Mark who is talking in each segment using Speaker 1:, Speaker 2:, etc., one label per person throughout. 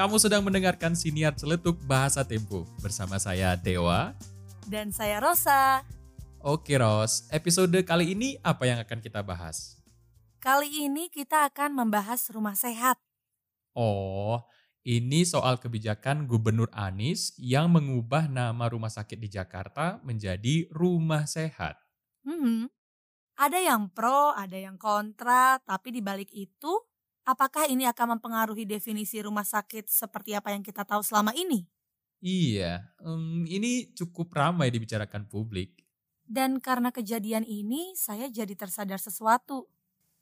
Speaker 1: kamu sedang mendengarkan siniar celetuk bahasa Tempo bersama saya Dewa.
Speaker 2: Dan saya Rosa.
Speaker 1: Oke Ros, episode kali ini apa yang akan kita bahas?
Speaker 2: Kali ini kita akan membahas rumah sehat.
Speaker 1: Oh, ini soal kebijakan Gubernur Anies yang mengubah nama rumah sakit di Jakarta menjadi Rumah Sehat.
Speaker 2: Hmm, ada yang pro, ada yang kontra, tapi di balik itu, apakah ini akan mempengaruhi definisi rumah sakit seperti apa yang kita tahu selama ini?
Speaker 1: Iya, um, ini cukup ramai dibicarakan publik.
Speaker 2: Dan karena kejadian ini, saya jadi tersadar sesuatu.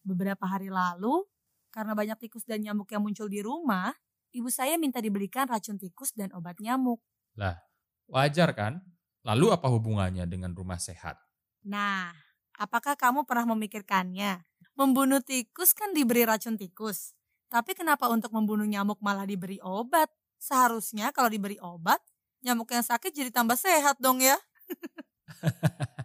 Speaker 2: Beberapa hari lalu, karena banyak tikus dan nyamuk yang muncul di rumah, ibu saya minta dibelikan racun tikus dan obat nyamuk.
Speaker 1: Lah, wajar kan? Lalu apa hubungannya dengan rumah sehat?
Speaker 2: Nah, apakah kamu pernah memikirkannya? Membunuh tikus kan diberi racun tikus. Tapi kenapa untuk membunuh nyamuk malah diberi obat? Seharusnya kalau diberi obat, nyamuk yang sakit jadi tambah sehat dong ya.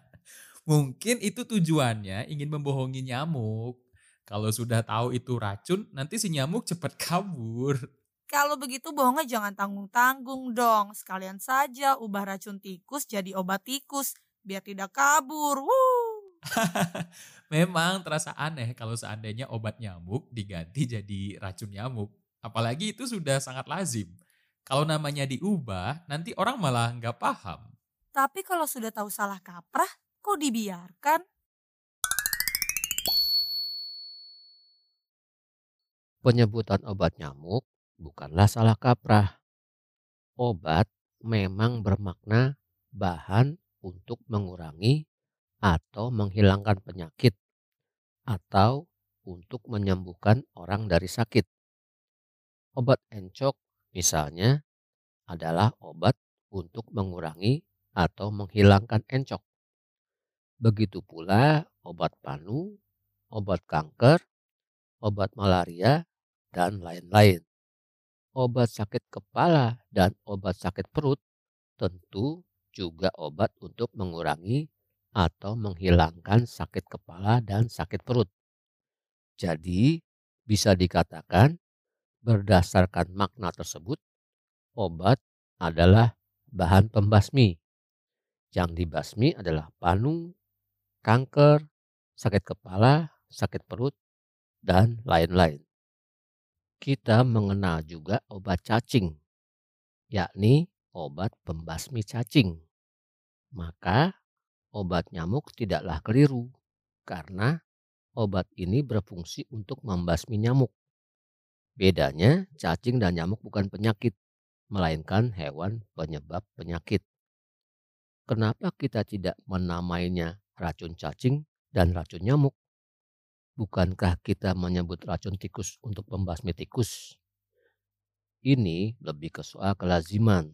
Speaker 1: Mungkin itu tujuannya ingin membohongi nyamuk. Kalau sudah tahu itu racun, nanti si nyamuk cepat kabur.
Speaker 2: Kalau begitu bohongnya jangan tanggung-tanggung dong. Sekalian saja ubah racun tikus jadi obat tikus biar tidak kabur. Woo.
Speaker 1: Memang terasa aneh kalau seandainya obat nyamuk diganti jadi racun nyamuk. Apalagi itu sudah sangat lazim. Kalau namanya diubah, nanti orang malah nggak paham.
Speaker 2: Tapi kalau sudah tahu salah kaprah, kok dibiarkan?
Speaker 3: Penyebutan obat nyamuk bukanlah salah kaprah. Obat memang bermakna bahan untuk mengurangi atau menghilangkan penyakit atau untuk menyembuhkan orang dari sakit. Obat encok misalnya adalah obat untuk mengurangi atau menghilangkan encok. Begitu pula obat panu, obat kanker, obat malaria, dan lain-lain obat sakit kepala dan obat sakit perut tentu juga obat untuk mengurangi atau menghilangkan sakit kepala dan sakit perut. Jadi, bisa dikatakan berdasarkan makna tersebut, obat adalah bahan pembasmi. Yang dibasmi adalah panu, kanker, sakit kepala, sakit perut, dan lain-lain kita mengenal juga obat cacing, yakni obat pembasmi cacing. Maka obat nyamuk tidaklah keliru karena obat ini berfungsi untuk membasmi nyamuk. Bedanya, cacing dan nyamuk bukan penyakit, melainkan hewan penyebab penyakit. Kenapa kita tidak menamainya racun cacing dan racun nyamuk? Bukankah kita menyebut racun tikus untuk membasmi tikus? Ini lebih ke soal kelaziman.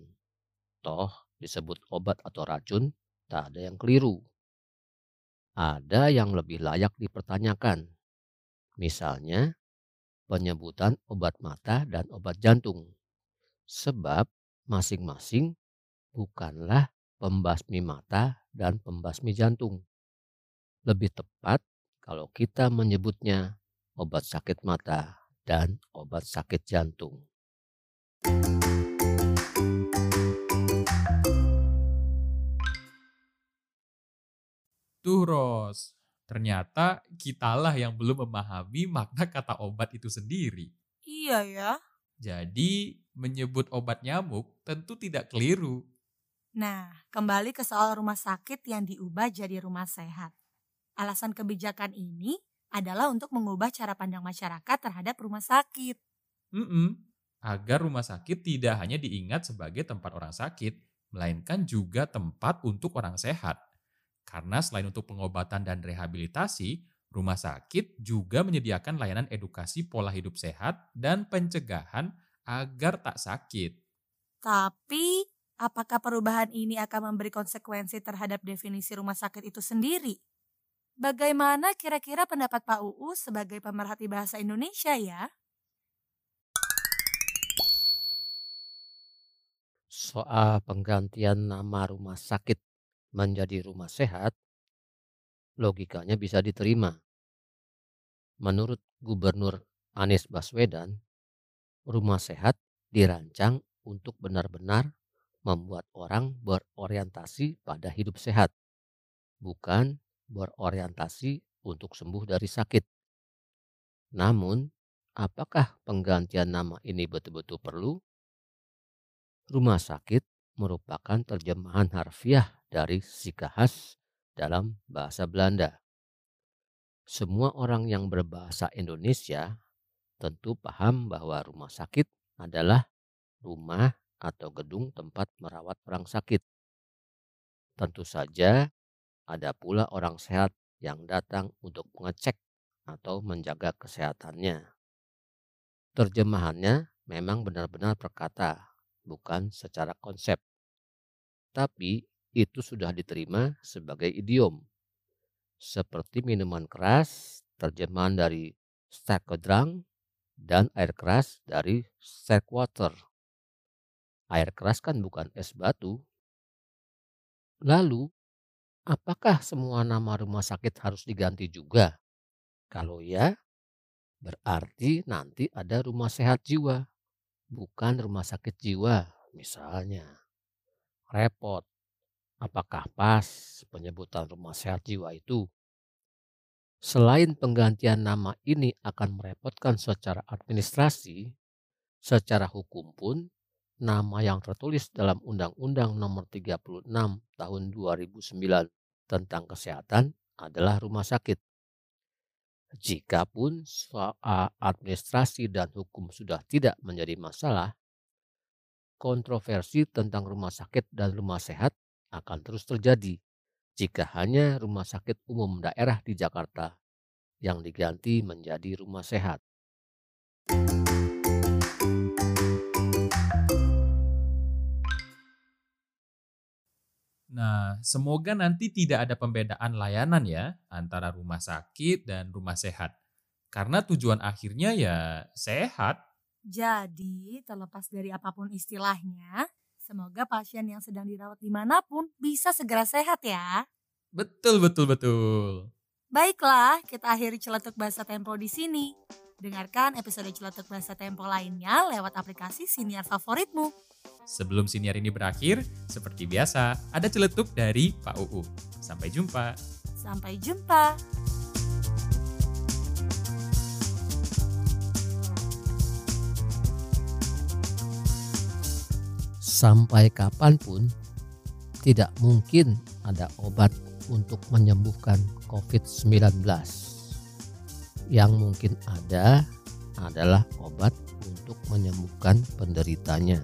Speaker 3: Toh disebut obat atau racun, tak ada yang keliru. Ada yang lebih layak dipertanyakan. Misalnya, penyebutan obat mata dan obat jantung. Sebab masing-masing bukanlah pembasmi mata dan pembasmi jantung. Lebih tepat, kalau kita menyebutnya obat sakit mata dan obat sakit jantung.
Speaker 1: Tuh Ros, ternyata kitalah yang belum memahami makna kata obat itu sendiri.
Speaker 2: Iya ya.
Speaker 1: Jadi menyebut obat nyamuk tentu tidak keliru.
Speaker 2: Nah, kembali ke soal rumah sakit yang diubah jadi rumah sehat. Alasan kebijakan ini adalah untuk mengubah cara pandang masyarakat terhadap rumah sakit.
Speaker 1: Mm -mm. Agar rumah sakit tidak hanya diingat sebagai tempat orang sakit, melainkan juga tempat untuk orang sehat. Karena selain untuk pengobatan dan rehabilitasi, rumah sakit juga menyediakan layanan edukasi pola hidup sehat dan pencegahan agar tak sakit.
Speaker 2: Tapi, apakah perubahan ini akan memberi konsekuensi terhadap definisi rumah sakit itu sendiri? Bagaimana kira-kira pendapat Pak UU sebagai pemerhati bahasa Indonesia ya?
Speaker 3: Soal penggantian nama rumah sakit menjadi rumah sehat, logikanya bisa diterima. Menurut Gubernur Anies Baswedan, rumah sehat dirancang untuk benar-benar membuat orang berorientasi pada hidup sehat, bukan berorientasi untuk sembuh dari sakit. Namun, apakah penggantian nama ini betul-betul perlu? Rumah sakit merupakan terjemahan harfiah dari sikahas dalam bahasa Belanda. Semua orang yang berbahasa Indonesia tentu paham bahwa rumah sakit adalah rumah atau gedung tempat merawat orang sakit. Tentu saja ada pula orang sehat yang datang untuk mengecek atau menjaga kesehatannya. Terjemahannya memang benar-benar perkata, bukan secara konsep. Tapi itu sudah diterima sebagai idiom seperti minuman keras, terjemahan dari sterkodrank, dan air keras dari water. Air keras kan bukan es batu. Lalu, apakah semua nama rumah sakit harus diganti juga? Kalau ya, berarti nanti ada rumah sehat jiwa, bukan rumah sakit jiwa misalnya. Repot Apakah pas penyebutan rumah sehat jiwa itu? Selain penggantian nama ini akan merepotkan secara administrasi, secara hukum pun nama yang tertulis dalam Undang-Undang Nomor 36 Tahun 2009 tentang kesehatan adalah rumah sakit. Jikapun soal administrasi dan hukum sudah tidak menjadi masalah, kontroversi tentang rumah sakit dan rumah sehat akan terus terjadi jika hanya rumah sakit umum daerah di Jakarta yang diganti menjadi rumah sehat.
Speaker 1: Nah, semoga nanti tidak ada pembedaan layanan ya antara rumah sakit dan rumah sehat. Karena tujuan akhirnya ya sehat.
Speaker 2: Jadi, terlepas dari apa pun istilahnya, Semoga pasien yang sedang dirawat di mana pun bisa segera sehat ya.
Speaker 1: Betul, betul, betul.
Speaker 2: Baiklah, kita akhiri Celetuk Bahasa Tempo di sini. Dengarkan episode Celetuk Bahasa Tempo lainnya lewat aplikasi Siniar favoritmu.
Speaker 1: Sebelum siniar ini berakhir, seperti biasa, ada celetuk dari Pak UU. Sampai jumpa.
Speaker 2: Sampai jumpa.
Speaker 3: Sampai kapan pun tidak mungkin ada obat untuk menyembuhkan COVID-19. Yang mungkin ada adalah obat untuk menyembuhkan penderitanya.